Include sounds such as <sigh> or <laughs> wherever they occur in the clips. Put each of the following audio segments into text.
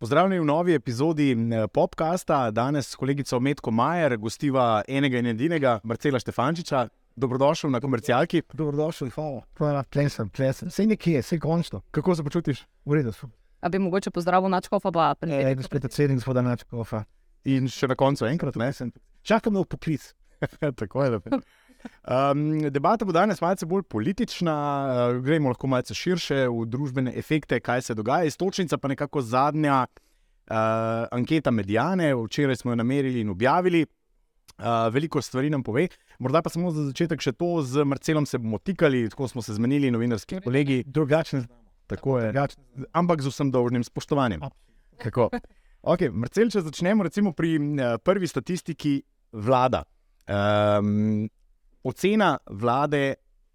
Pozdravljeni v novi epizodi podcasta. Danes s kolegico Metko Majer, gostiva enega in edinega, Marcela Štefančiča. Dobrodošel na komercialki. Dobrodošel, hvala. Hvala, plesem, plesem. Vse nekje je, vse končno. Kako se počutiš? V redu sem. A bi mogoče pozdravil Načkofa, pa E, gospod predsednik, gospoda Načkofa. In še na koncu enkrat, ne? Čakam na poklic. <laughs> Tako je. lepo. Um, debata bo danes malce bolj politična, uh, gremo lahko malce širše v družbene efekte, kaj se dogaja. Istočnica pa nekako zadnja uh, anketa Medijane, včeraj smo jo namerili in objavili. Uh, veliko stvari nam pove. Morda pa samo za začetek še to, z Marcelom se bomo tikali, tako smo se zmenili, novinarski kolegi. Drugačne znamo. Tako je. Drugačne. Ampak z vsem dolžnim spoštovanjem. Tako. Okay, Marcel, če začnemo recimo pri uh, prvi statistiki vlada. Um, ocena vlade,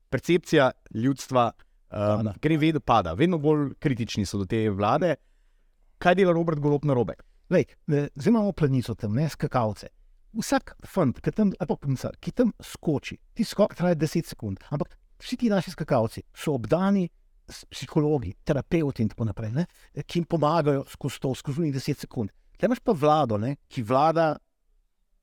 percepcija ljudstva, um, gre vedno pada, vedno bolj kritični so do te vlade. Kaj dela Robert Golop na robe? Zdaj imamo planico tam, ne skakavce. Vsak fant, ki tam, puncar, ki tam skoči, ti skok traja 10 sekund. Ampak vsi ti naši skakavci so obdani psihologi, terapeuti in tako naprej, ne, ki jim pomagajo skozi to, skozi njih 10 sekund. Tukaj imaš pa vlado, ne, ki vlada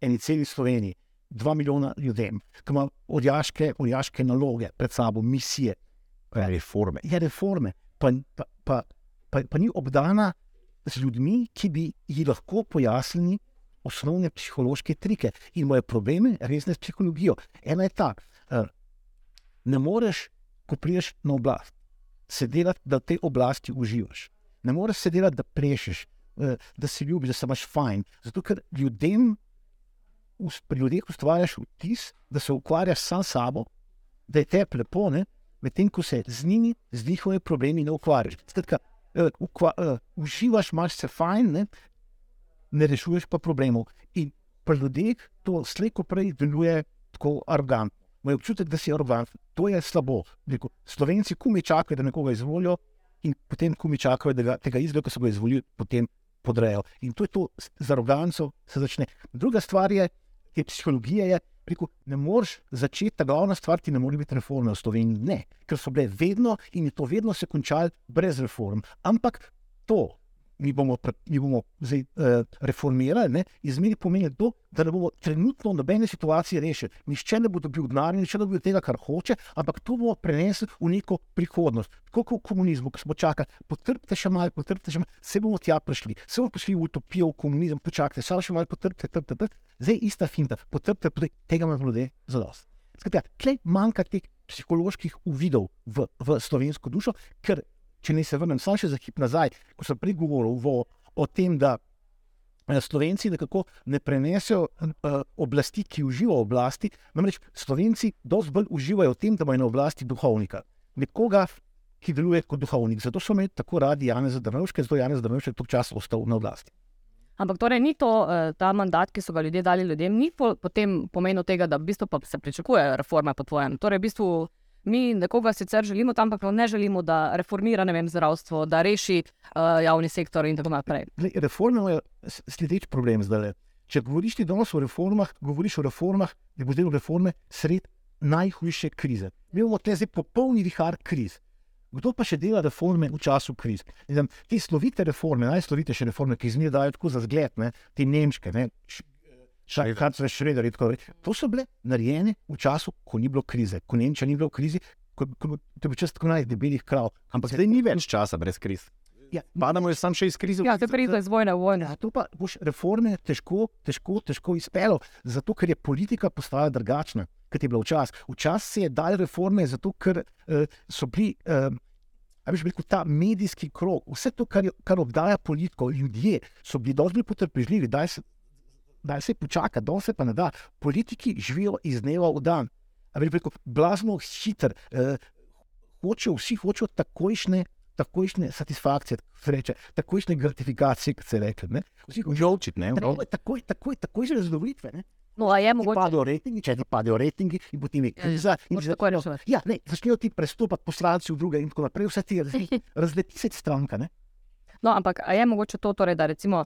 eni celi Sloveniji, dva milijona ljudem, ki ima odjaške, odjaške naloge pred sabo, misije. Reforme. Je reforme, pa, pa, pa, pa, pa ni obdana z ljudmi, ki bi ji lahko pojasnili osnovne psihološke trike in moje probleme, resne s psihologijo. Ena je ta, uh, ne moreš, ko priješ na oblast, se delati, da v tej oblasti uživaš. Ne moreš se delati, da plešeš, uh, da si ljubiš, da se imaš fajn. Zato, ker ljudem, pri ljudeh ustvarjaš vtis, da se ukvarjaš sam s sabo, da je tebi lepo, medtem ko se z njimi, z njihovimi problemi ne ukvarjaš. Skratka, uh, ukva, uh, uživaš, imaš se fajn, ne? ne rešuješ pa problemov. In pri ljudeh to slejko prej deluje tako arrogantno. Moj občutek, da si arrogantno, to je slabo. Rekel, Slovenci kumi čakajo, da nekoga izvolijo, in potem kumi čakajo, da ga, tega izgleda, ko se bo izvolil, potem podrejo. In to je to, z aroganco se začne. Druga stvar je, te psihologije je, rekel, ne moreš začeti, ta glavna stvar ti ne more biti reforme v Sloveniji. Ne, ker so bile vedno in je to vedno se končalo brez reform. Ampak to, mi bomo, pre- mi bomo zdaj uh, reformirali, ne, izmeri pomeni to, da ne bomo trenutno nobene situacije rešili. Nihče ne bo dobil denarja, nihče ne bo dobil tega, kar hoče, ampak to bomo prenesli v neko prihodnost. Tako kot v komunizmu, ko smo čakali, potrpite še malo, potrpite še malo, se bomo tja prišli, se bomo prišli v utopijo, v komunizem, počakajte, samo še malo, potrpite, potrpite, potrpite. Zdaj ista finta, potrpite, potrpite, tega imamo ljudje za dost. Skratka, tleh manjka teh psiholoških uvidov v, v slovensko dušo, ker če ne se vrnem samo še za hip nazaj, ko sem prej govoril o, o tem, da eh, Slovenci nekako ne prenesejo uh, oblasti, ki uživajo v oblasti. Namreč Slovenci dosti bolj uživajo v tem, da imajo na oblasti duhovnika, nekoga, ki deluje kot duhovnik. Zato so imeli tako radi Janeza Drnovška, zato Janez Drnovšek toliko časa ostal na oblasti. Ampak torej ni to eh, ta mandat, ki so ga ljudje dali ljudem, ni po, potem pomenil tega, da v bistvu se pričakuje reforme po tvojem. Torej, v bistvu mi nekoga sicer želimo tam, ampak ne želimo, da reformira vem, zdravstvo, da reši uh, javni sektor in tako naprej. Imajo s- sledeč problem zdaj. Če govoriš ti danes o reformah, govoriš o reformah, da bo zdaj reforme sred najhujše krize. Mi imamo te zdaj popolni vihar kriz. Kdo pa še dela reforme v času kriz? Vem, te slovite reforme, najslovitejše reforme, ki zmeraj dajo tako za zgled, ne, te nemške, ne, šakatve, šreder in tako naprej. To so bile narejene v času, ko ni bilo krize, ko Nemčija ni bila v krizi, ko, ko, to je bil čas tako najdebelih krav. Ampak zdaj ni več časa brez kriz. Ja, Padamo je sam še iz krize. Ja, to je kriza iz vojne v vojno. Ja, to pa boš reforme težko, težko, težko izpeljal, zato ker je politika postala drugačna, kot je bila včasih. Včasih se je dal reforme, zato ker uh, so bili. Uh, A bi rekel, ta medijski krog, vse to, kar, je- kar obdaja politiko, ljudje so bili dosti potrpežljivi, da se, daj se počaka, da se pa ne da. Politiki živijo iz dneva v dan. A bi rekel, blazno hiter, eh, hočejo, vsi hočejo takojšne, takojšne satisfakcije, kot se reče, takojšne gratifikacije, kot se reče. ne. Vsi hočejo Žolčit, ne? takoj, takoj, takoj, takojšne zadovoljitve. ne. No, a je mogoče. Padejo rejtingi, če ti padejo rejtingi, in potem je kriza. in moraš že takoj začnejo-. Ja, ne, začnejo ti prestopati poslanci v druge in tako naprej, vse ti razleti, <laughs> razleti se stranka. Ne? No, ampak a je mogoče to, torej, da recimo.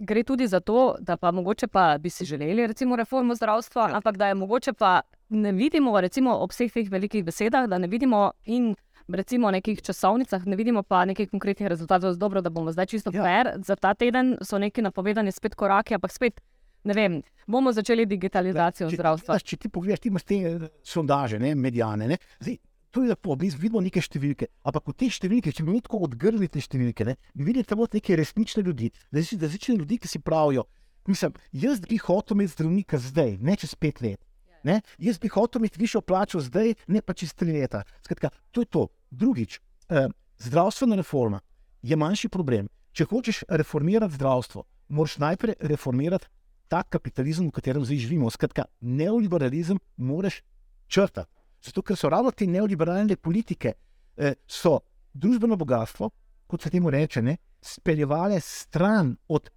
Gre tudi za to, da pa mogoče pa bi si želeli recimo reformo zdravstva, Ja. ampak da je mogoče pa ne vidimo, recimo ob vseh teh velikih besedah, da ne vidimo in recimo nekih časovnicah, ne vidimo pa nekih konkretnih rezultatov. Dobro, da bomo zdaj čisto Ja. fair. Za ta teden so neki napovedani spet koraki, ampak spet. Ne vem, bomo začeli digitalizacijo Če- zdravstva. Če ti pogledaš, ti imaš te eh, sondaže, ne, medijane. Ne. Zdaj, to je lepo, mi vidimo neke številke. Ampak v te številke, če bi mi tako odgrnili te številke, ne, bi videli tam neke resnične ljudi, resnične ljudi, ki si pravijo. Mislim, jaz bi hotel imeti zdravnika zdaj, ne čez pet let. Ne? Jaz bi hotel imeti višjo plačo zdaj, ne pa čez tri leta. Skratka, to je to. Drugič, eh, zdravstvena reforma je manjši problem. Če hočeš reformirati zdravstvo, moraš najprej reformirati ta kapitalizem, v katerem zdaj živimo. Skratka, neoliberalizem moraš črtati. Zato, ker so ravno te neoliberalne politike, eh, so družbeno bogatstvo, kot se temu reče, ne, speljevale stran od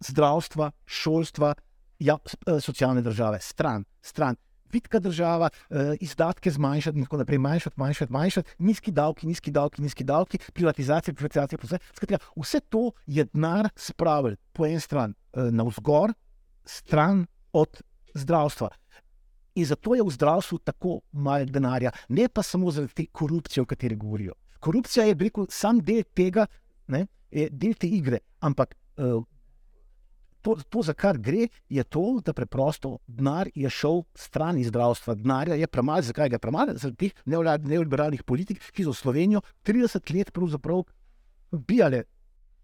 zdravstva, šolstva, ja, eh, socialne države, stran, stran. Vitka država, eh, izdatke zmanjšati, in tako naprej, manjšati, manjšati, manjšati, nizki davki, nizki davki, nizki davki, privatizacija, privatizacija, vse. Skratka, vse to je denar spravil po eni strani eh, navzgor, stran od zdravstva. In zato je v zdravstvu tako malo denarja, ne pa samo zaradi te korupcije, o kateri govorijo. Korupcija je rekel, sam del tega, ne, del te igre, ampak uh, to, to, za kar gre, je to, da preprosto denar je šel stran iz zdravstva. Denarja je premalo, zakaj ga je premalo? Zaradi teh neoliberalnih politik, ki so Slovenijo 30 let pravzaprav bijale,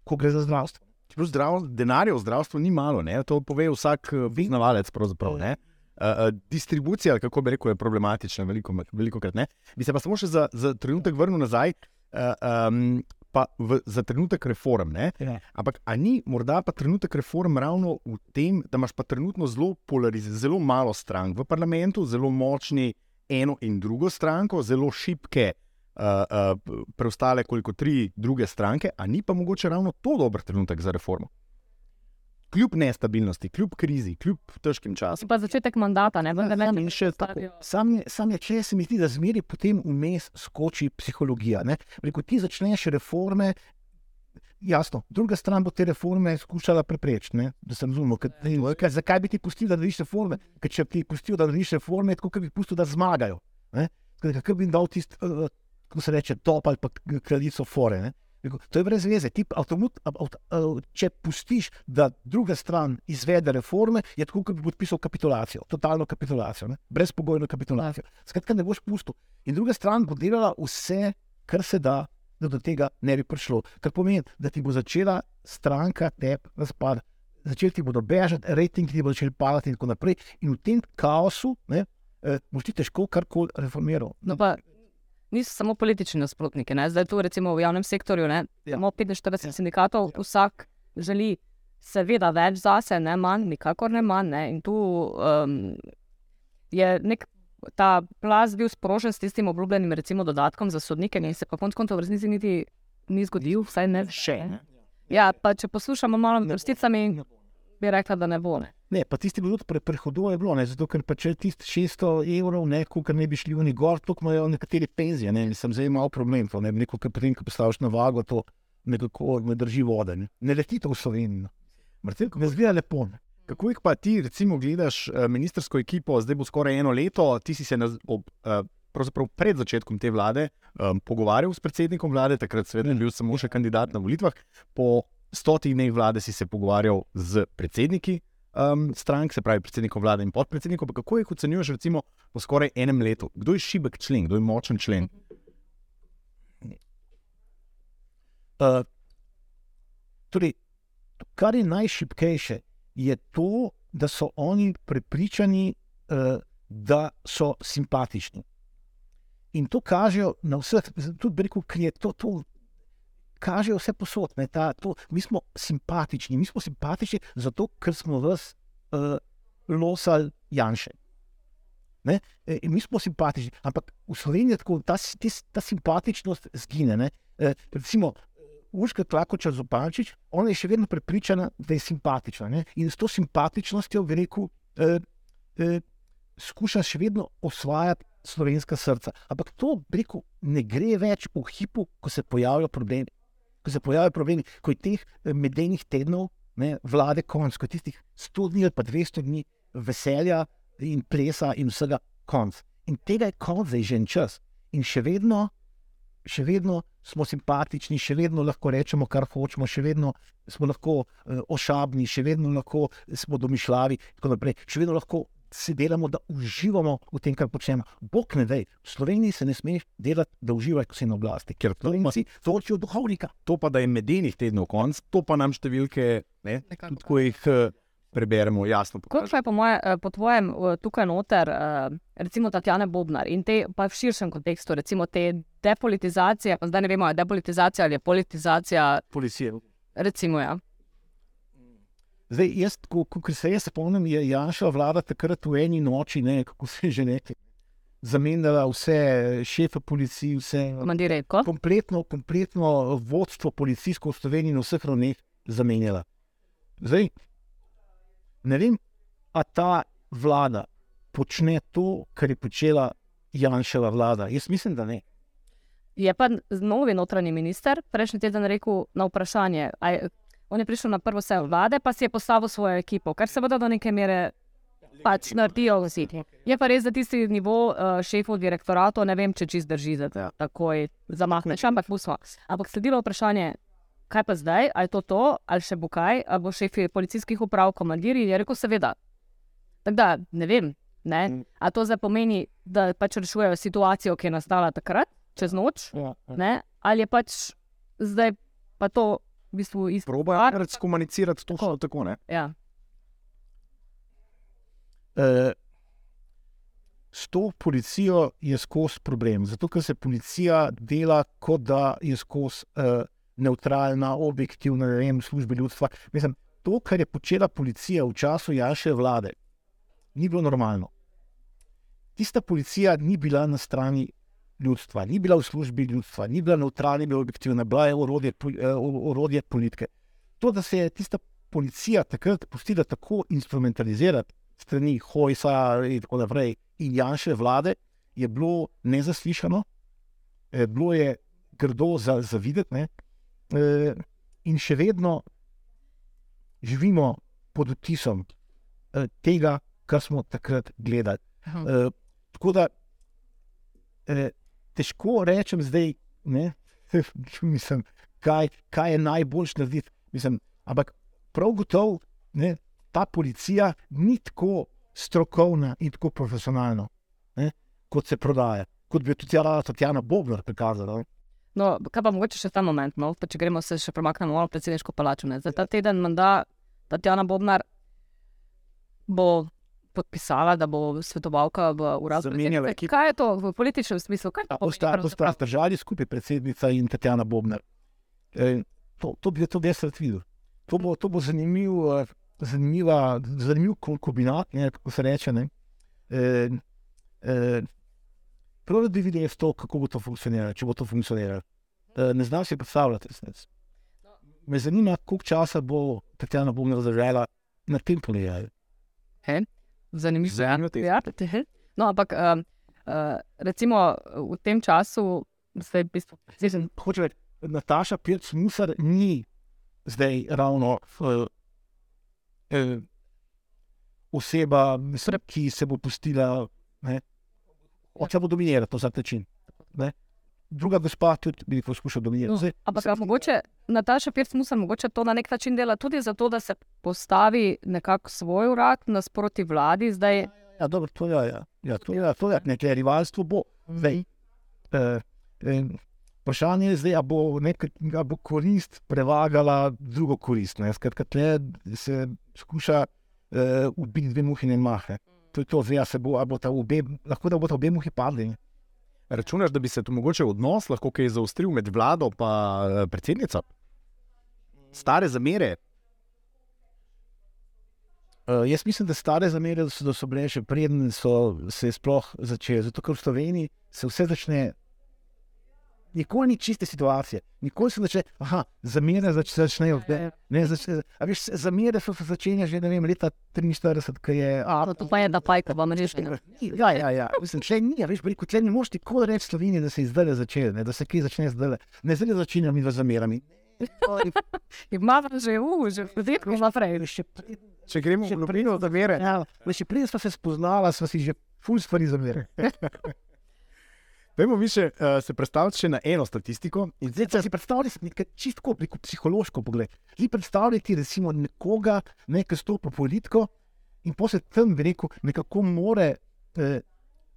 ko gre za zdravstvo. Čeprav zdrav, denarja v zdravstvu ni malo, ne? to pove vsak eh, poznavalec. pravzaprav, ne. Uh, distribucija, kako bi rekel, je problematična, veliko, veliko krat. Ne? Bi se pa samo še za, za trenutek vrnil nazaj, uh, um, pa v, za trenutek reform. Ne? Ja. Ampak ni morda pa trenutek reform ravno v tem, da imaš pa trenutno zelo polariziran, zelo malo strank v parlamentu, zelo močni eno in drugo stranko, zelo šibke. Uh, uh, preostale koliko tri druge stranke, a ni pa mogoče ravno to dober trenutek za reformo. Kljub nestabilnosti, kljub krizi, kljub težkim časom. Pa začetek mandata, ne Sam ne in še tako. Sam je, sam je, če se mi zdi, da zmeri potem vmes skoči psihologija. Rekel, ti začneš reforme. Jasno, druga stran bo te reforme skušala preprečiti, ne, da se razumemo. Zakaj bi ti pustil, da narediš reforme? Ker če bi ti pustil, da narediš reforme, tako, bi pustil, da zmagajo. Ker bi jim dal tisto, uh, kako se reče, top ali pa kraljico fore. Ne. Rekel, To je brez veze. Ti avtomut, avt, avt, če pustiš, da druga stran izvede reforme, je tako, kot bi podpisal kapitulacijo, totalno kapitulacijo, ne? brezpogojno kapitulacijo. Skratka, ne boš pustil. In druga stran bo delala vse, kar se da, da do tega ne bi prišlo. Kar pomeni, da ti bo začela stranka tep razpadati. Začeli ti bodo bežati, rejtingi ti bodo začeli padati, in tako naprej. In v tem kaosu ne, eh, boš ti težko karkoli reformiral. No, pa niso samo politični nasprotniki. Ne? Zdaj tu recimo v javnem sektorju ne? Ja. imamo 45 Ja. sindikatov, vsak želi seveda več zase, ne manj, nikakor ne manj. Ne? In tu um, je nek. Ta plaz bil sprožen s tistim obljubljenim, recimo, dodatkom za sodnike, in se pa konec koncev v resnici niti ni zgodil, vsaj ne Še ne. Ja, pa če poslušamo malo med vrsticami, bi rekla, da ne bo. Ne. Ne, pa tisti tudi pre, prehodov je bilo, ne, zato ker pa če tisti 600 evrov, ne, ker ne bi šli oni gor, tako imajo nekateri penzije. Ne, in sem zdaj imel problem, to ne, neko, ker potem, ko postaviš na vago, to nekako me drži vode. Ne, ne letite v Slovenijo. Mrtev, ne zgleda lepo. Ne. Kako jih pa ti, recimo, gledaš eh, ministersko ekipo, zdaj bo skoraj eno leto, ti si se na, ob, eh, pravzaprav pred začetkom te vlade um, pogovarjal s predsednikom vlade, takrat seveda je bil samo še kandidat na volitvah, po stotih dneh vlade si se pogovarjal z predsedniki um, strank, se pravi predsednikom vlade in podpredsednikom. Pa kako jih ocenjuješ, recimo, po skoraj enem letu? Kdo je šibek člen, kdo je močen člen? Uh, torej, kar je najšipkejše, je to, da so oni prepričani, uh, da so simpatični. In to kažejo na vseh, tudi rekel, ker je to. to Kažejo vse posod, ne, ta, to, mi smo simpatični, mi smo simpatični zato, ker smo vas uh, losali Janše. Ne? E, mi smo simpatični, ampak v Sloveniji tako, ta, tis- ta simpatičnost zgine. Ne? E, recimo, Urška Klakoča Zopančič, ona je še vedno prepričana, da je simpatična. Ne? In s to simpatičnostjo, bi rekel, eh, eh, skuša še vedno osvajati slovenska srca. Ampak to, bi rekel, ne gre več v hipu, ko se pojavljajo problemi. Ko se pojavljajo problemi, ko je teh eh, medenih tednov, ne, vlade konc, ko je tistih 100 dni ali pa 200 dni veselja in plesa in vsega konc. In tega je konc zdaj že en čas. In še vedno še vedno smo simpatični, še vedno lahko rečemo, kar hočemo, še vedno smo lahko uh, ošabni, še vedno lahko smo domišljavi. Še vedno lahko se delamo, da uživamo v tem, kar počnemo. Bog ne ve, v Sloveniji se ne smeš delati, da uživaš, ko si na oblasti, ker Slovenci hočejo duhovnika. To pa, da je medenih tednov konc, to pa nam številke, ne, Nekako tudi ko jih preberemo, jasno. Kako pa je po, moje, eh, po tvojem eh, tukaj noter, eh, recimo Tatjana Bobnar in te pa v širšem kontekstu, recimo te depolitizacije, pa zdaj ne vemo, je depolitizacija ali je politizacija, Policije. recimo ja. Zdaj, jaz, ko, ko se jaz spomnim, je Janša vlada takrat v eni noči, ne, kako se že nekaj. Zamenjala vse šefe policije, vse Komandir Redko. kompletno, kompletno vodstvo policijsko v Sloveniji na vseh ravneh zamenjala. Zdaj, ne vem, a ta vlada počne to, kar je počela Janševa vlada. Jaz mislim, da ne. Je pa novi notranji minister prejšnji teden rekel na vprašanje. On je prišel na prvo sejo vlade, pa si je postavil svojo ekipo, kar seveda do neke mere pač naredijo vsi. Je pa res za tisti nivo uh, šefov direktoratov, ne vem, če čist drži za Ja. takoj zamahneš, ampak pustimo. Ampak sledilo vprašanje, kaj pa zdaj, ali je to to, ali še bo kaj, ali bo šefi policijskih uprav, komandirji, je rekel seveda. Tako da ne vem, ne? Mm. a to zdaj pomeni, da pač rešujejo situacijo, ki je nastala takrat, čez noč, Ja, ne? ali je pač zdaj pa to v bistvu isto. Probajo komunicirati točno tako. Ne? Ja. Eh, S to policijo je skozi problem, zato ker se policija dela, kot da je skozi uh, neutralna, objektivna, ne vem, službe ljudstva. Mislim, to, kar je počela policija v času Jaše vlade, ni bilo normalno. Tista policija ni bila na strani ljudstva, ni bila v službi ljudstva, ni bila neutralna, ni bila objektivna, bila je orodje, eh, orodje politike. To, da se je tista policija takrat pustila tako instrumentalizirati strani Hojsa in tako naprej in Janše vlade, je bilo nezaslišano, eh, bilo je grdo za, za videti. ne. Eh, In še vedno živimo pod vtisom eh, tega, kar smo takrat gledali. Eh, Tako da eh, težko rečem zdaj, ne, <laughs> mislim, kaj, kaj je najboljš narediti. Mislim, ampak prav gotovo ne, ta policija ni tako strokovna in tako profesionalna, ne, kot se prodaja. Kot bi tudi rada Tatjana Bobnar prikazala. ne. No, kaj pa mogoče še ta moment, no? pa če gremo se še premaknemo malo predsedniško palačo. Ne? Za ta teden menda Tatjana Bobnar bo podpisala, da bo svetovalka v uradu. Zamenjala ekipo. Kaj je to v političnem smislu? Bosta bosta pravzaprav? zdržali skupaj predsednica in Tatjana Bobnar. E, to, to bi to jaz rad videl. To bo, to bo zanimiv, eh, zanimiva, zanimiv ko- kombinat, ne, kako se reče. Ne. E, e, Prav bi videli jaz to, kako bo to funkcioniralo, če bo to funkcioniralo. E, ne znam si predstavljati. resnici. Me zanima, koliko časa bo Tatjana Bobnar zdržala na tem položaju. Zanimivo. Zanimivo te- Ja, tehe. no, ampak um, uh, recimo v tem času, zdaj v bistvu, zdaj sem hoče reči, Nataša Pirc Musar ni zdaj ravno uh, uh, oseba, mislim, ki se bo pustila, ne, hoče bo dominirati na vsak način. Ne. Druga gospa tudi bi poskušala dominirati. No, Ampak a mogoče Nataša Pirc Musar mogoče to na nek način dela tudi zato, da se postavi nekako svoj urad nasproti vladi. Zdaj, ja, dobro, to je, ja, ja, to je, to je nekaj rivalstvo bo. Zdaj, eh, eh, Vprašanje je zdaj, ali bo, nek, bo korist prevagala drugo korist. ne. Skratka, tle se skuša uh, ubiti dve muhi in mahe. To je to, zdaj se bo, a bo ta obe, lahko da bo ta obe muhi padli. Računaš, da bi se tu mogoče odnos lahko kaj zaostril med vlado in predsednico? Stare zamere, Uh, jaz mislim, da stare zamere so, da so bile še preden so se sploh začele. Zato, ker v Sloveniji se vse začne. Nikoli ni čiste situacije, nikoli se začne, aha, zamere zač, začnejo. Ne, ne, začne, a veš, zamere so se začenjale že ne vem, leta 43, ko je. A, no, to pa je da pajka, vam rečem. Ja, ja, ja. Mislim, če ni, veš, veliko tle ne moš nikoli reči Sloveniji, da se je zdaj začelo, ne, da se kaj začne zdaj. Ne zdaj začenjamo mi z zamerami. <laughs> Imamo že uf, že vedno naprej. Če gremo Še v globino zamere. ja, še prej smo se spoznala, smo si že ful stvari zamerili. <laughs> Pejmo mi še uh, se predstaviti še na eno statistiko. In zdaj če si predstavljaj nekaj čisto preko psihološko pogled. Zdaj predstavljaj recimo nekoga, ne, ki stopi v politiko in se tam bi rekel, nekako more eh,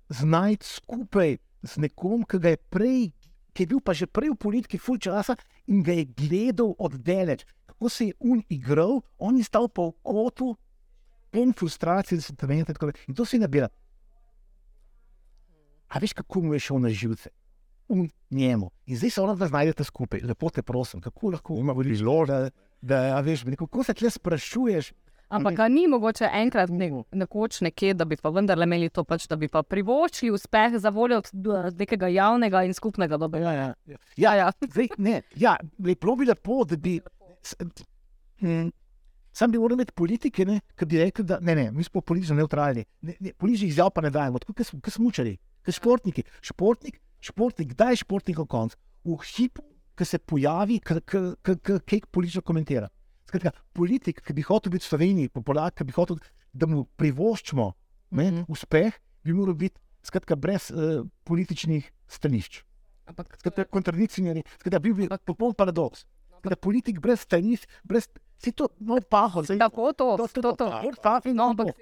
znajti skupaj z nekom, ki ga je prej, ki je bil pa že prej v politiki ful časa in ga je gledal od daleč. Kako se je un igral, on je stal pa v kotu, en frustracije, da se tam in tako. In to si nabira. A veš, kako mu je šel na živce? V njemu. In zdaj se ona dva znajdete skupaj, lepo te prosim, kako lahko Ima zelo da, da veš, kako se tle sprašuješ. Ampak ni mogoče enkrat ne, nekoč nekje, da bi pa vendarle imeli to, pač, da bi pa privoščili uspeh za voljo nekega javnega in skupnega dobrega. Ja, ja. Ja, ja, ja. <laughs> zdaj, ne, ja, lepo bi lepo, da bi. s- hm, Sam bi moral imeti politike, ne, ki bi rekli, da ne, ne, mi smo politično neutralni. Ne, ne, političnih izjav pa ne dajemo, tako kot smo učili, športniki. Športnik, športnik, kdaj je športnik na koncu? V hipu, ki se pojavi, ki politično komentira. Skratka, politik, ki bi hotel biti v Sloveniji, popular, ki bi hotel, da mu privoščimo ne, Mhm. uspeh, bi moral biti skratka, brez uh, političnih stališč. Ampak kontradikcijni, skratka, bil bi Ampak- popoln paradoks. Skratka, politik brez stališč, brez vse to, no, paho, zdaj tako to, to, to, to, to. to, to, No, ampak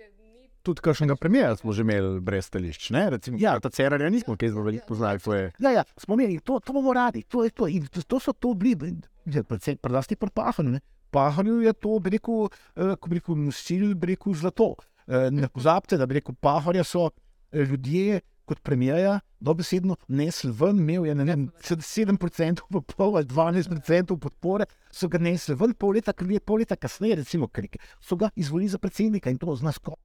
Tudi kakšnega premjera smo že imeli brez stališč. Ne? Recimo, Ja. ta Cerarja nismo kaj zelo veliko poznali. To je Ja, ja, smo imeli, to, to bomo radi, to je to. In to, to so to bili, ja, predvsem predvsem pri Pahanju. Pahanju je to, bi rekel, eh, ko bi rekel, nosil, bi rekel, zlato. Eh, Ne pozabite, da bi rekel, Paharja so eh, ljudje kot premijeja dobesedno nesli ven, imel je ne vem, 7% v pol ali 12% podpore, so ga nesli ven, pol leta, pol leta kasneje, recimo, krike, so ga izvolili za predsednika in to z nas tako,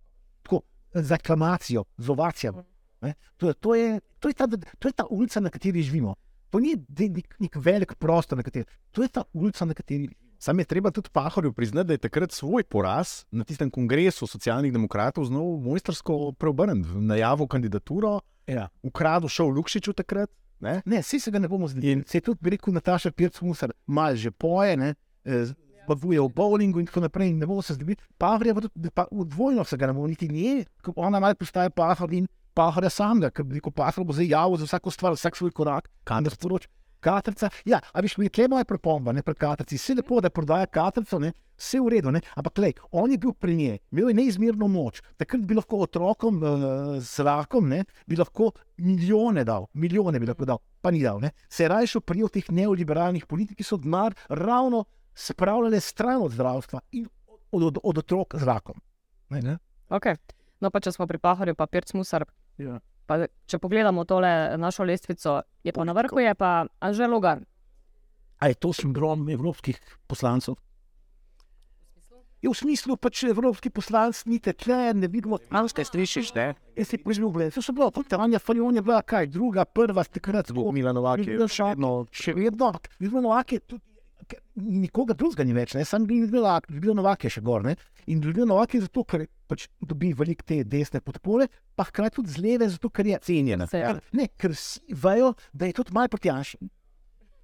z aklamacijo, z ovacijami. Ne? To, je- to, je, to, je ta, to je ta ulica, na kateri živimo. To ni nek, nek velik prostor, na kateri. To je ta ulica, na kateri. Sam je treba tudi Pahorju priznati, da je takrat svoj poraz na tistem kongresu socialnih demokratov znal mojstrsko preobrniti, najavil kandidaturo, Ja. ukradel šel Lukšiču takrat. Ne? Ne, vsi se ga ne bomo zdeli. In- se je tudi, bi rekel, Nataša Pirc-Musar, mal že poje, ne, eh, bavuje v bowlingu in tako naprej, in ne bomo se zdeli. Pavrja pa tudi, pa v dvojno se ga ne bomo niti nje, ko ona malo postaje pahor in pahorja samega, ker bi rekel, pahor bo zdaj javil za vsako stvar, vsak svoj korak. Da sporoč. Katrca, ja, a veš, mi je tle moja pripomba, ne pri katrci. Vse lepo, da prodaja katrco, ne, vse v redu, ne, ampak lej, on je bil pri njej, imel je neizmerno moč. Takrat bi lahko otrokom uh, z rakom, ne, bi lahko milijone dal, milijone bi lahko dal, pa ni dal. Ne. Se je raje šel prijel teh neoliberalnih politik, ki so denar ravno spravljali stran od zdravstva in od, od, od otrok z rakom. Ne, ne? Okay. No, pa če smo pri Pahorju, pa Pirc Musar. Ja. Pa, če pogledamo tole našo lestvico, je pa na vrhu je pa Anžel Logar. A je to sindrom evropskih poslancev? Je v smislu, pač evropski poslanci ni tekle, ne vidimo, kam ste ne? Jaz si prižgal gled, to so bilo, kot Tanja Fajon je bila, kaj, druga, prva, takrat, Bo Milanovak je Videl še vedno, še vedno, videl Novak je tudi, nikoga drugega ni več, ne, sam bi videl, videl Novak je še gor, ne, in videl Novak je zato, ker pač dobi veliko te desne podpore, pa hkrati tudi z leve, zato ker je cenjena. Ja. Ne, ker vsi vejo, da je tudi malo protjaš.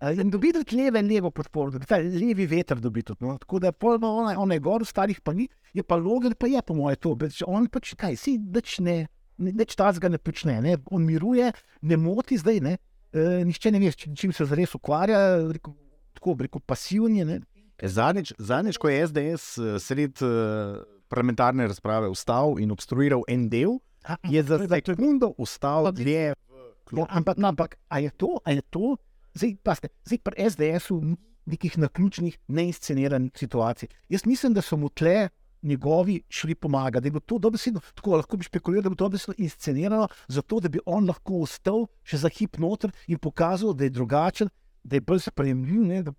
In dobi tudi leve in levo podporo, da ta levi veter dobi tudi. No. Tako da polno, ona, ona je gor, starih pa ni, je pa logan, pa je po moje to. Beč, on pač kaj, si nič ne, nič tazga ne počne, ne. on miruje, ne moti zdaj, ne. E, nihče ne ve, čim se zares ukvarja, rekel, tako rekel, pasivni. Ne. Zadnjič, zadnjič, ko je SDS eh, sred uh, parlamentarne razprave vstal in obstruiral en del, A, je za sekundo vstal dlje. Ja, ampak, no, ampak a je to, a je to, zdaj pa ste, zdaj pri SDS-u nekih naključnih, neinsceniranih situacij. Jaz mislim, da so mu tle njegovi šli pomagati, da je bilo to dobesedno, tako lahko bi špekuliral, da je bilo to dobesedno inscenirano, zato da bi on lahko ostal še za hip noter in pokazal, da je drugačen, da je bolj sprejemljiv. Ne, da,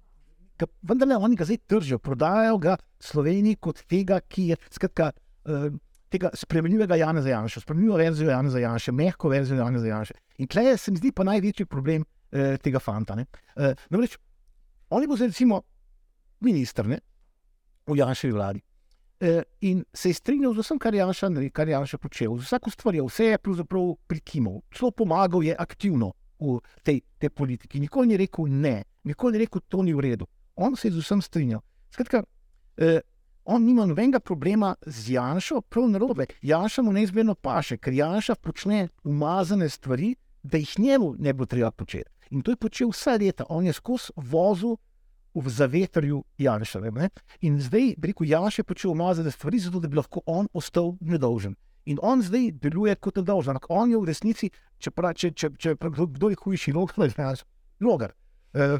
ga, vendar ne, oni ga zdaj držijo, prodajajo ga Sloveniji kot tega, ki je skratka. Uh, Tega spremljivega Jana Zajanša, spremljivo verzijo Jana Zajanša, mehko verzijo Jana Zajanša. In tukaj se mi zdi pa največji problem eh, tega fanta. ne. Eh, namreč, on je bil zdaj recimo minister ne, v Janševi vladi. Eh, in se je strinjal z vsem, kar je Janša, kar Janša počel, z vsako stvarjo, vse je pravzaprav prikimal, celo pomagal je aktivno v tej, tej politiki. Nikoli ni rekel ne, nikoli ni rekel, to ni v redu. On se je z vsem strinjal. Skratka, eh, on nima nobenega problema z Janšo, prav narobe. Janša mu neizmerno paše, ker Janša počne umazane stvari, da jih njemu ne bo treba početi. In to je počel vse leta, on je skozi vozil v zavetrju Janša. In zdaj, rekel, Janša je počel umazane stvari, zato da bi lahko on ostal nedolžen. In on zdaj deluje kot nedolžen. Ampak on je v resnici, če, pra, če, če, če, kdo je hujši, logar. logar. Uh,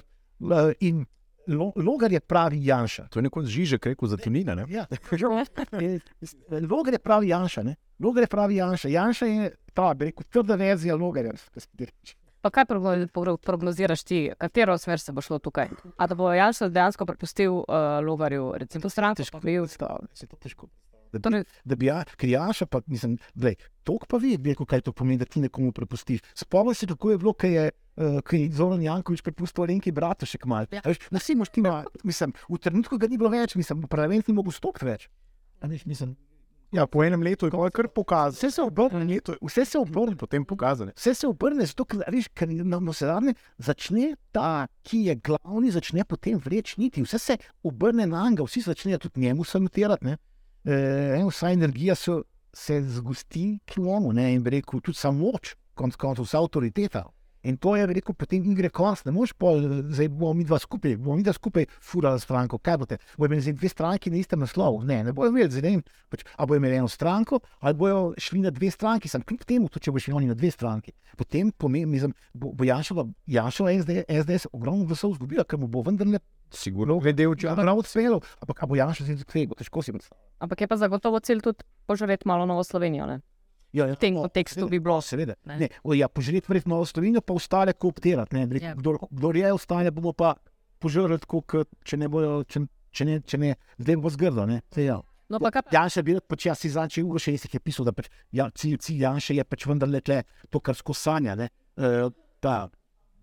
in lo, logar je pravi Janša. To je nekoč Žižek rekel za tunine. Ne? Ja. <laughs> Logar je pravi Janša. Ne? Logar je pravi Janša. Janša je ta, bi rekel, trda verzija logarja. Pa kaj progno- pro- prognoziraš ti, katero smer se bo šlo tukaj? A da bo Janša dejansko prepustil uh, Logarju, recimo, stranko? Težko pa se to težko. Da bi, Torej, da bi ja, ker Janša, pa nisem, glej, toliko pa ve, rekel, kaj to pomeni, da ti nekomu prepustiš. Spomni se, kako je bilo, kaj je, uh, kaj je Zoran Jankovič prepustil Renki bratu še kmal. Ja. Ja. Na vsi moš ti ima, mislim, v trenutku ga ni bilo več, mislim, parlament ni mogel stopiti več. A Veš, mislim, Ja, po enem letu je to kar pokazal. vse se obrne, vse se obrne, Potem pokazane. Vse se obrne, zato ker, veš, ker na, na zadnje začne ta, ki je glavni, začne potem vreči niti. Vse se obrne na njega, vsi začnejo tudi njemu salutirati. E, vsa energija se, se zgosti k njemu ne, in bi rekel, tudi samo moč, konc koncev, vsa avtoriteta. In to je, rekel, potem igre konc, ne moš pa, zdaj bomo mi dva skupaj, bomo mi dva skupaj furali stranko, kaj boste, bojo imeli zdaj dve stranki na istem naslovu, ne, ne bojo imeli, zdaj ne vem, pač, a bojo imeli eno stranko, ali bojo šli na dve stranki, sem kljub temu, tudi če bo šli oni na dve stranki. Potem pomeni, mislim, bo, bo Janšova, Janšova SDS, SDS ogromno glasov izgubila, ker mu bo vendarle Sigurno. Glede v čas. prav celo, ampak a bo Janša zdaj tvego, težko si predstavljati. ampak je pa zagotovo cilj tudi požreti malo Novo Slovenijo. Ne? Ja, ja, V tem no, kontekstu seveda, bi bilo. Seveda. Ne. Ne, o, ja, požreti verjetno Novo Slovenijo, pa ostale kooptirati. Ne, Ja. ja. kdor, kdor je ostane, bomo pa požrli tako, kot če ne bojo, če, če ne, če ne, zdaj bo zgrdo. Ja. No, pa kaj pa? Janša je bil, pač jaz si zanče uro še je pisal, da pač, ja, cilj, cilj Janša je pač vendarle tle to, kar skozi sanja. Ne, e, ta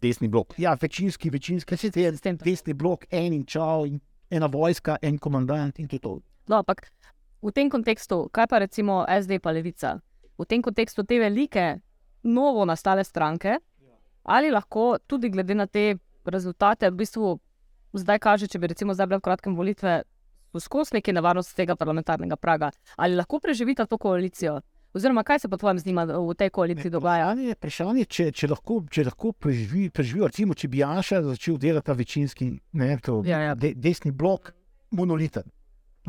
Desni blok. ja, večinski, večinski, se je Sistem. desni blok, en in čau, in ena vojska, en komandant in to je to. No, ampak v tem kontekstu, kaj pa recimo SD pa Levica? V tem kontekstu te velike, novo nastale stranke, ali lahko tudi glede na te rezultate, v bistvu zdaj kaže, če bi recimo zdaj bile v kratkem volitve, skozi neke nevarnosti tega parlamentarnega praga, ali lahko preživita to koalicijo? Oziroma, kaj se pa tvojem z njima v tej koaliciji dogaja? Vprašanje, vprašanje če, če lahko, če lahko preživi, preživijo, recimo, če bi Janša začel delati ta večinski, ne, to, Ja, ja. De, desni blok, monoliten.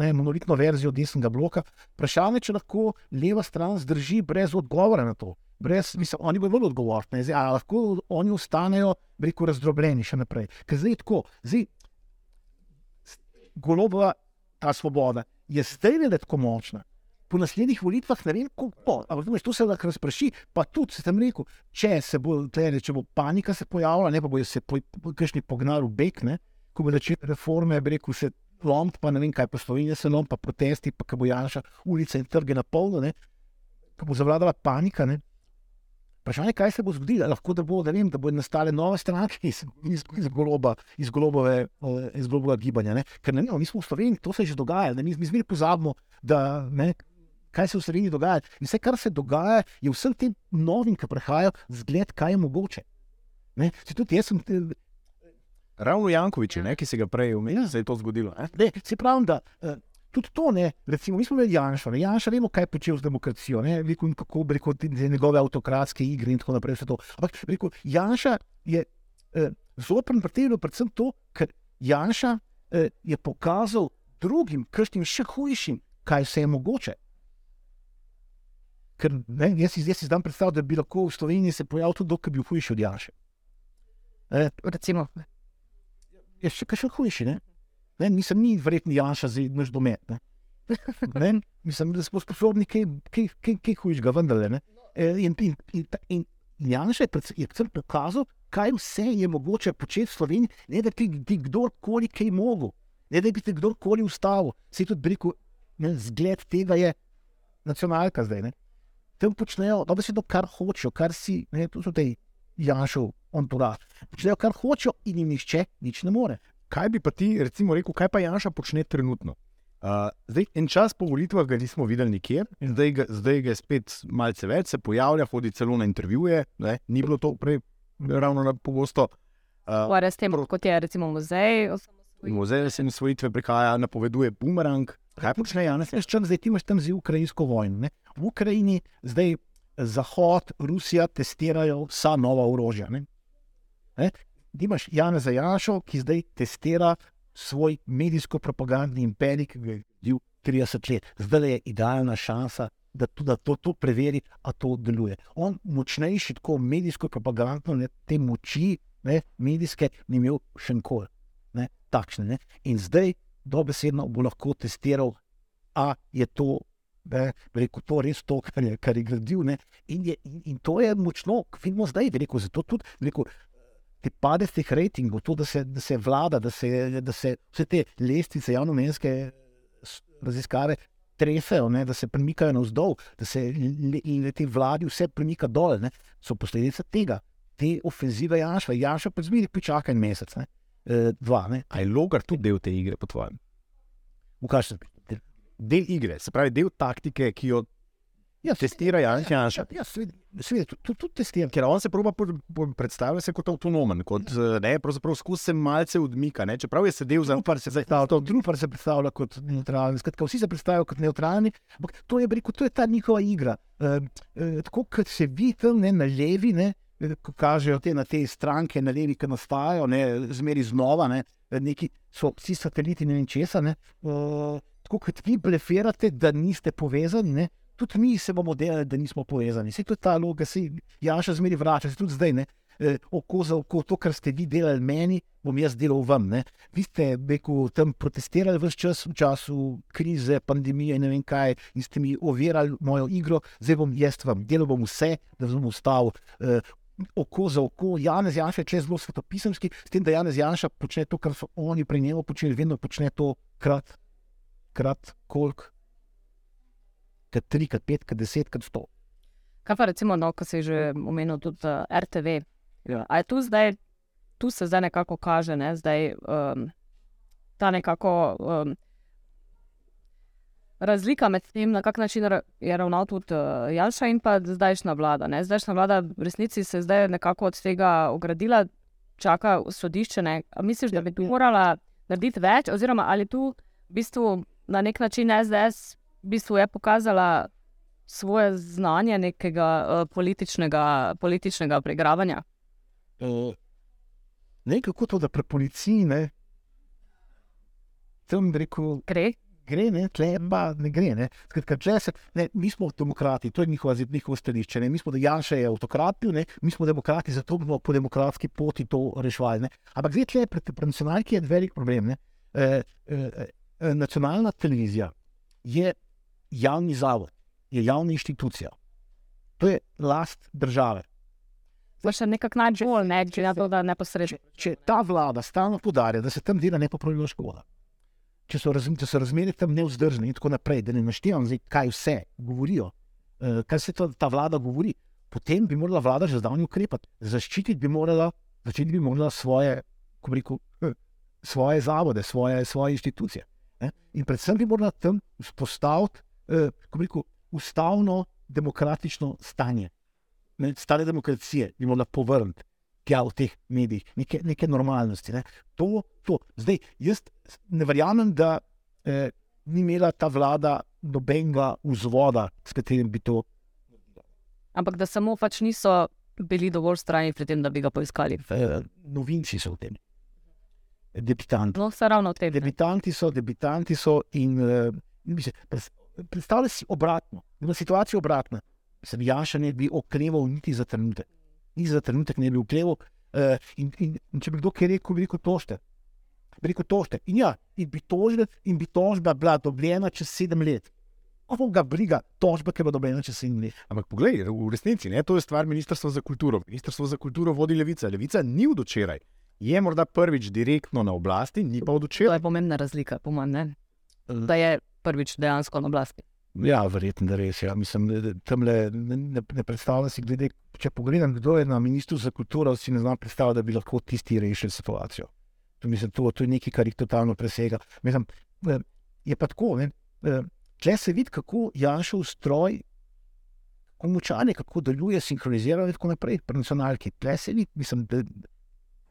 Ne, monolitno verzijo desnega bloka. Vprašanje, če lahko leva stran zdrži brez odgovora na to. Brez, mislim, oni bodo bolj odgovorni. Zdaj, a lahko oni ostanejo, rekel, razdrobljeni še naprej. Ker zdaj je tako, zdaj golobova ta svoboda je zdaj le tako močna. Po naslednjih volitvah ne vem, kako bo. Ampak to se lahko razpraši. Pa tudi, se tam rekel, če se bo, tlele, če bo panika se pojavila, ne pa bojo se po, po, kakšni pognali v bek, ne, ko bo začel reforme, bi rekel, se lomp, pa ne vem kaj, pa Slovenija se lomp, pa protesti, pa ko bo Janša ulice in trge na polno, ko bo zavladala panika. Ne. Vprašanje, kaj se bo zgodilo, lahko da bo, da vem, da bo nastale nove stranke iz, iz, iz, goloba, iz, golobove, eh, iz golobovega gibanja. Ne? Ker ne, ne, mi smo v Sloveniji, to se že dogaja, ne? mi, mi zmeraj pozabimo, da, ne, kaj se v Sloveniji dogaja. In vse, kar se dogaja, je vsem tem novim, ki prihajajo, zgled, kaj je mogoče. Ne? Se tudi jaz sem, Ravno Jankovič, ne, ki se ga prej omenil, se je to zgodilo. Ne? ne, se pravi, da. eh, Tudi to, ne, recimo, mi smo imeli Janša, ne, Janša vemo, kaj je počel z demokracijo, ne, rekel, kako bi rekel, te njegove avtokratske igre in tako naprej. Ampak rekel, Janša je eh, zoprn pretegnil predvsem to, ker Janša eh, je pokazal drugim, kršnim še hujšim, kaj vse je mogoče. Ker ne, jaz, jaz si zdaj predstavljam, da bi lahko v Sloveniji se pojavil tudi kdo, ki bi bil hujši od Janša. Eh, Recimo, je še kaj hujši. Ne? Ne, nisem ni verjetno Janša za naš domet. Ne? <laughs> Ne? Mislim, da smo sposobni kaj, kaj, kaj, kaj hujšega, vendarle. ne. Eh, In, in, in, in Janša je predvsem- je pokazal, kaj vse je mogoče početi v Sloveniji, ne da bi ti kdorkoli kaj mogel, ne da bi ti kdorkoli ustavil. Se tudi rekel, ne, zgled tega je nacionalka zdaj. Ne? Tam počnejo, da se to, kar hočejo, kar si, ne, to so te Janšov, on to da. Počnejo, kar hočejo in jim nihče nič ne more. Kaj bi pa ti, recimo, rekel, kaj pa Janša počne trenutno? Uh, zdaj, en čas po volitvah ga nismo videli nikjer, in zdaj ga, zdaj ga je spet malce več, se pojavlja, hodi celo na intervjuje. Ne? Ni bilo to prej ravno na pogosto. Uh, ukvarja s tem, kot je recimo muzej. Muzej se svojitve prihaja, napoveduje bumerang. Kaj počne čem, zdaj ti imaš tam zdaj ukrajinsko vojno. Ne? V Ukrajini zdaj Zahod, Rusija testirajo vsa nova orožja. Ne? Ne? Ti imaš Jana Zajašo, ki zdaj testira svoj medijsko-propagandni imperij, ki ga je bil 30 let. Zdaj je idealna šansa, da tudi da to, to preveri, a to deluje. On močnejši, tako medijsko-propagandno, ne, te moči, ne, medijske, ni imel še nikoli. Ne, takšne, ne. In zdaj, dobesedno, bo lahko testiral, a je to. Rekel, to je res to, kar je, kar je gradil. In, je, in, in to je močno, vidimo zdaj. Rekel, zato tudi rekel, te pade teh rejtingov, to, da se, da se vlada, da se, da se vse te lestvice javno-menske raziskave tresajo, ne, da se premikajo navzdol, da se le, te vladi vse premika dol, ne, so posledica tega, te ofenzive Janša. Janša pa zmeri počaka en mesec, ne, e, dva. Ne. A je logar tudi del te igre, po tvojem? V kažem smislu? Del igre, se pravi del taktike, ki jo Ja, testira Janša. Ja, ja, ja seveda, tudi, tudi testira. Ker on se proba predstavljati kot avtonomen, kot ne, pravzaprav skozi se malce odmika. Ne, čeprav je sedel za Trupar se, Trupar se predstavlja kot neutralni. Skratka, vsi se predstavljajo kot neutralni, ampak to je, rekel, to je ta njihova igra. E, e, tako kot se vidi tam ne, na levi, ne, ko kažejo te, na te stranke na levi, ki nastajajo, ne, zmeri znova, ne, neki so vsi sateliti ne vem česa. Ne, e, tako kot vi blefirate, da niste povezani. Ne, tudi mi se bomo delali, da nismo povezani. Se tudi ta loga, se Janša zmeri vrača, se tudi zdaj ne. E, oko za oko, to, kar ste vi delali meni, bom jaz delal vam. Ne. Vi ste rekel, tam protestirali vse čas, v času krize, pandemije ne vem kaj, in ste mi ovirali mojo igro, zdaj bom jaz vam delal bom vse, da bom ostal. E, Oko za oko, Janez Janša je zelo svetopisemski, s tem, da Janez Janša počne to, kar so oni pri njemu počeli, vedno počne to krat, krat, koliko krat tri, krat pet, krat deset, krat sto. Kaj pa recimo, no, ko je že omenil tudi uh, eh, RTV? Ja. A je tu zdaj, tu se zdaj nekako kaže, ne, zdaj um, ta nekako. Um, Razlika med tem, na kak način je ravnal tudi uh, Janša in pa zdajšnja vlada. Ne? Zdajšnja vlada v resnici se je zdaj nekako od tega ogradila, čaka sodišče. Ne? Misliš, da bi tu morala narediti več, oziroma ali tu v bistvu na nek način SDS v bistvu je pokazala svoje znanje nekega uh, političnega, političnega pregravanja. Uh, ne, kako to, da pri policiji ne. Tam rekel, gre. Gre, ne, tle pa ne gre. Ne. Skratka, se, ne, mi smo demokrati, to je njihova, njihovo stališče. Ne. Mi smo dejansko avtokrati, ne. mi smo demokrati, zato bomo po demokratski poti to reševali. Ampak zdaj, tle, pred, pred nacionalki je velik problem. E, e, e, nacionalna televizija je javni zavod, je javna inštitucija. To je last države. To je nekako najbolj ne, če ne to, da ne posreče. Če, če ta vlada stalno podarja, da se tam dela nepopravljiva škoda, če so, raz, če so razmere tam neuzdržne in tako naprej, da ne naštevam, zdaj, kaj vse govorijo, uh, kaj se to, ta vlada govori, potem bi morala vlada že zdavni ukrepati. Zaščititi bi morala, začeti bi morala svoje, rekel, svoje zavode, svoje, svoje inštitucije. Ne? In predvsem bi morala tam vzpostaviti eh, rekel, ustavno demokratično stanje. Ne, stare demokracije bi morala povrniti tja v teh medijih, neke, neke normalnosti. Ne. To, to. Zdaj, jaz ne verjamem, da eh, ni imela ta vlada nobenega vzvoda, s katerim bi to. Ampak da samo pač niso bili dovolj strani pri tem, da bi ga poiskali. Eh, novinci so v tem. Debitanti. No, so ravno v tem. Debitanti so, debitanti so in. Eh, Mislim, predstavljaj si obratno, da je situacija obratna. Se bi Janša ne bi okreval niti za trenutek, niti za trenutek ne bi okreval. Uh, in, in, in če bi kdo kaj rekel, bi rekel tošte. Bi rekel tošte. In ja, in bi, tožbe, in bi tožba bila dobljena čez sedem let. Kako ga briga tožba, ki bo dobljena čez sedem let? Ampak poglej, v resnici ne, to je stvar Ministrstva za kulturo. Ministrstvo za kulturo vodi levica. Levica ni od včeraj. Je morda prvič direktno na oblasti, ni pa od včeraj. To je pomembna razlika, po mojem. Da je prvič dejansko na oblasti. Ja, verjetno je res. Ja. Mislim, le, ne, ne, ne predstavljam si, glede, če pogledam, kdo je na ministru za kulturo, si ne znam predstavljati, da bi lahko tisti rešili situacijo. To, mislim, to, to je nekaj, kar jih totalno presega. Mislim, eh, je pa tako, če eh, se vidi, kako Janšov stroj, kako močan je, kako deluje, sinhronizira in tako naprej, pri nacionalki. Tle se vidi, mislim, da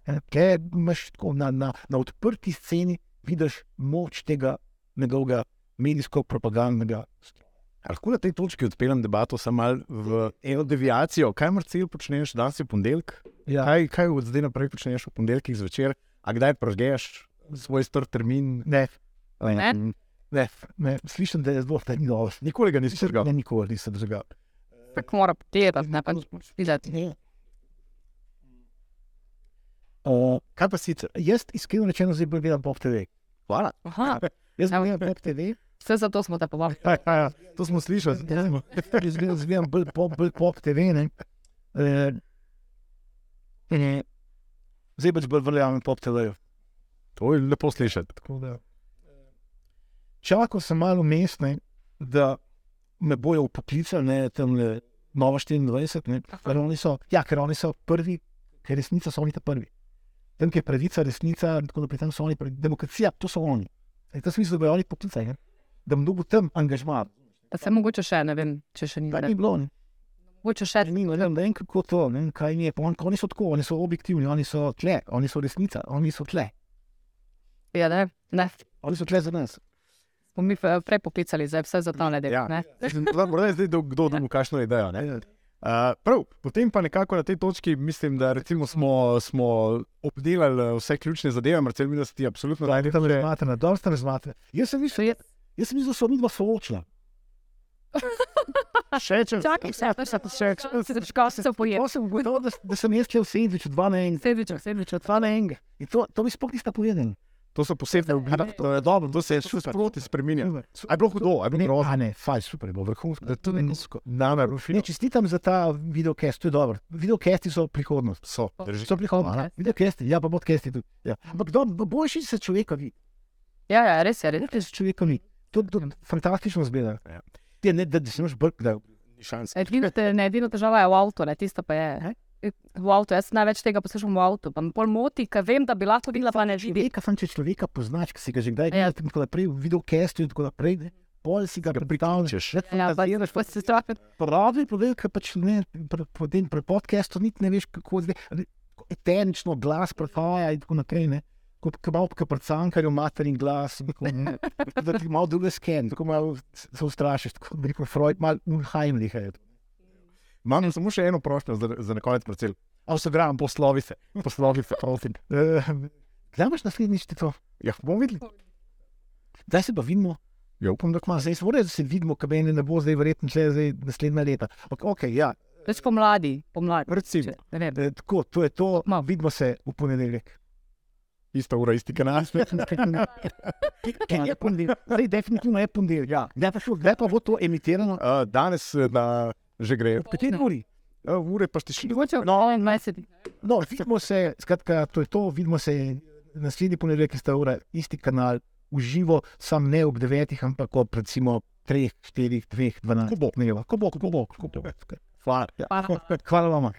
tle imaš tako na, na, na odprti sceni, vidiš moč tega njegovega medijsko-propagandnega stroja. Lahko na tej točki odpeljem debato samo malo v eno deviacijo. Kaj Marcel počneš danes je ponedeljek? Ja. Kaj, kaj od zdaj naprej počneš v ponedeljkih zvečer? A kdaj prežgeš svoj star termin? Ne, Ne? ne, ne, slišim, da je zelo ni dobro. Nikoli ga nisi žgal. Ne, nikoli nisem žgal. Tako mora potirati, ne pa videti. Uh, Kaj pa sicer? jaz iskreno rečeno zdaj bolj gledam Pop TV. Hvala. Aha, Jaz gledam Pop TV, vse zato smo te povabili. Ja, ja, ja. To smo slišali. jaz gledam, gledam bolj Pop, bolj pop TV. Ne. Uh, ne. Zdaj pač bolj verjamem Pop TV. To je lepo slišati. Tako da, Čakal sem malo mestne, da me bojo poklicali, ne tam le Nova 24. Ne, ker, oni so, ja, ker oni so prvi, ker resnica so oni ta prvi. Tam, kjer je pravica, resnica, in tako naprej, tam so oni. Demokracija, to so oni. In to smisel, da bojo oni poklicali, ne, da bom dobil tam angažma. Da se mogoče še, ne vem, če še ni. Pa ne. ni bilo, ne. Mogoče še Ni, ne vem, ne vem, kako to, ne vem, kaj mi je. Pa on, oni so tako, oni so objektivni, oni so tle, oni so resnica, oni so tle. Ja, ne, ne. Oni so tle za nas. Smo mi fe- prej poklicali, zdaj vse za ta nedeljo. Ja. ne. Zdaj, Morda je zdaj do- kdo dobil kakšno idejo. ne? Uh, prav, potem pa nekako na tej točki mislim, da recimo smo, smo obdelali eh, vse ključne zadeve, Marcel, da si ti absolutno Da, najbolj tam razmatrana, dobro ste razmatrani. Jaz sem mislil, jaz sem mislil, da so mi dva soočila. <laughs> še če Čakaj, še, še, še, še, še, še, se pojem. To sem ugotovil, da, da sem jaz šel sedeti, dva na enega. Sedvič, sedvič, Dva na enega. In to, to mi sploh nista povedali. To so posebne oblike. To je dobro, To se je super. sproti spremenja. Super. A je bilo hudo, je Ne, bilo grozno. a ne, fajn, super, je bilo vrhunsko. Da to ne Name, Ne, rufino. čestitam za ta videokest, to je dobro. Videokesti so prihodnost. So, drži. So prihodnost. Podcast. Videokesti, ja, pa podcasti tudi. Ja. Ampak dobro, boljši se človeka vidi. Ja, ja, res je, res. Boljši se človeka vidi. To, to fantastično zgleda. Ja. Ja, ne, da, da se imaš brk, da Ni šans. Edino, te, ne, edino težava je v avtu, ne, tista pa je. V avtu, jaz največ tega poslušam v avtu, pa me pol moti, ker vem, da bi lahko bila pa ne živi. človeka, sam če človeka poznaš, ki si ga že kdaj Ja. videl, in tako naprej, v videokestu in tako naprej, ne, pol si ga predstavljaš. Češ. Ja, pa, pa se strah, Pravi povedal, ker pač ne, pri, pri, pri podcastu niti ne veš, kako zdaj, etenično glas prehaja in tako naprej, ne. Kot malo kot pri cankarju, materin glas, tako, <laughs> da ti malo druge sken, tako malo se ustrašiš, tako bi rekel Freud, malo unheimlich je. Imam samo še eno prošnjo za, za na konec, Marcel. Avtogram, Poslovi se. Poslovi se, prosim. <laughs> kdaj imaš naslednjič to? Ja, bomo videli. Zdaj se pa vidimo. Ja, upam, da Ma, zdaj se mora, da se vidimo, kaj meni ne bo zdaj verjetno tle zdaj naslednja leta. Ok, okay ja, več pomladi, pomladi. Recimo, Če- Ne vem. e, tako, to je to, Ma. vidimo se v ponedeljek. ista ura, isti kanal. <laughs> Je ponedeljek, definitivno je ponedeljek. Ja. Kdaj, pa, bo to emitirano? Uh, danes na, že gre. Kateri uri? Uh, ure pa ste šli. Mogoče no, 21. No, vidimo se, skratka, to je to, vidimo se naslednji ponedeljek, sta ura, isti kanal, uživo, sam ne ob devetih, ampak ob recimo treh, štirih, dveh, dvanajstih. Ko bo. Ko bo, ko bo, ko bo. Hvala. Ja. Hvala vam.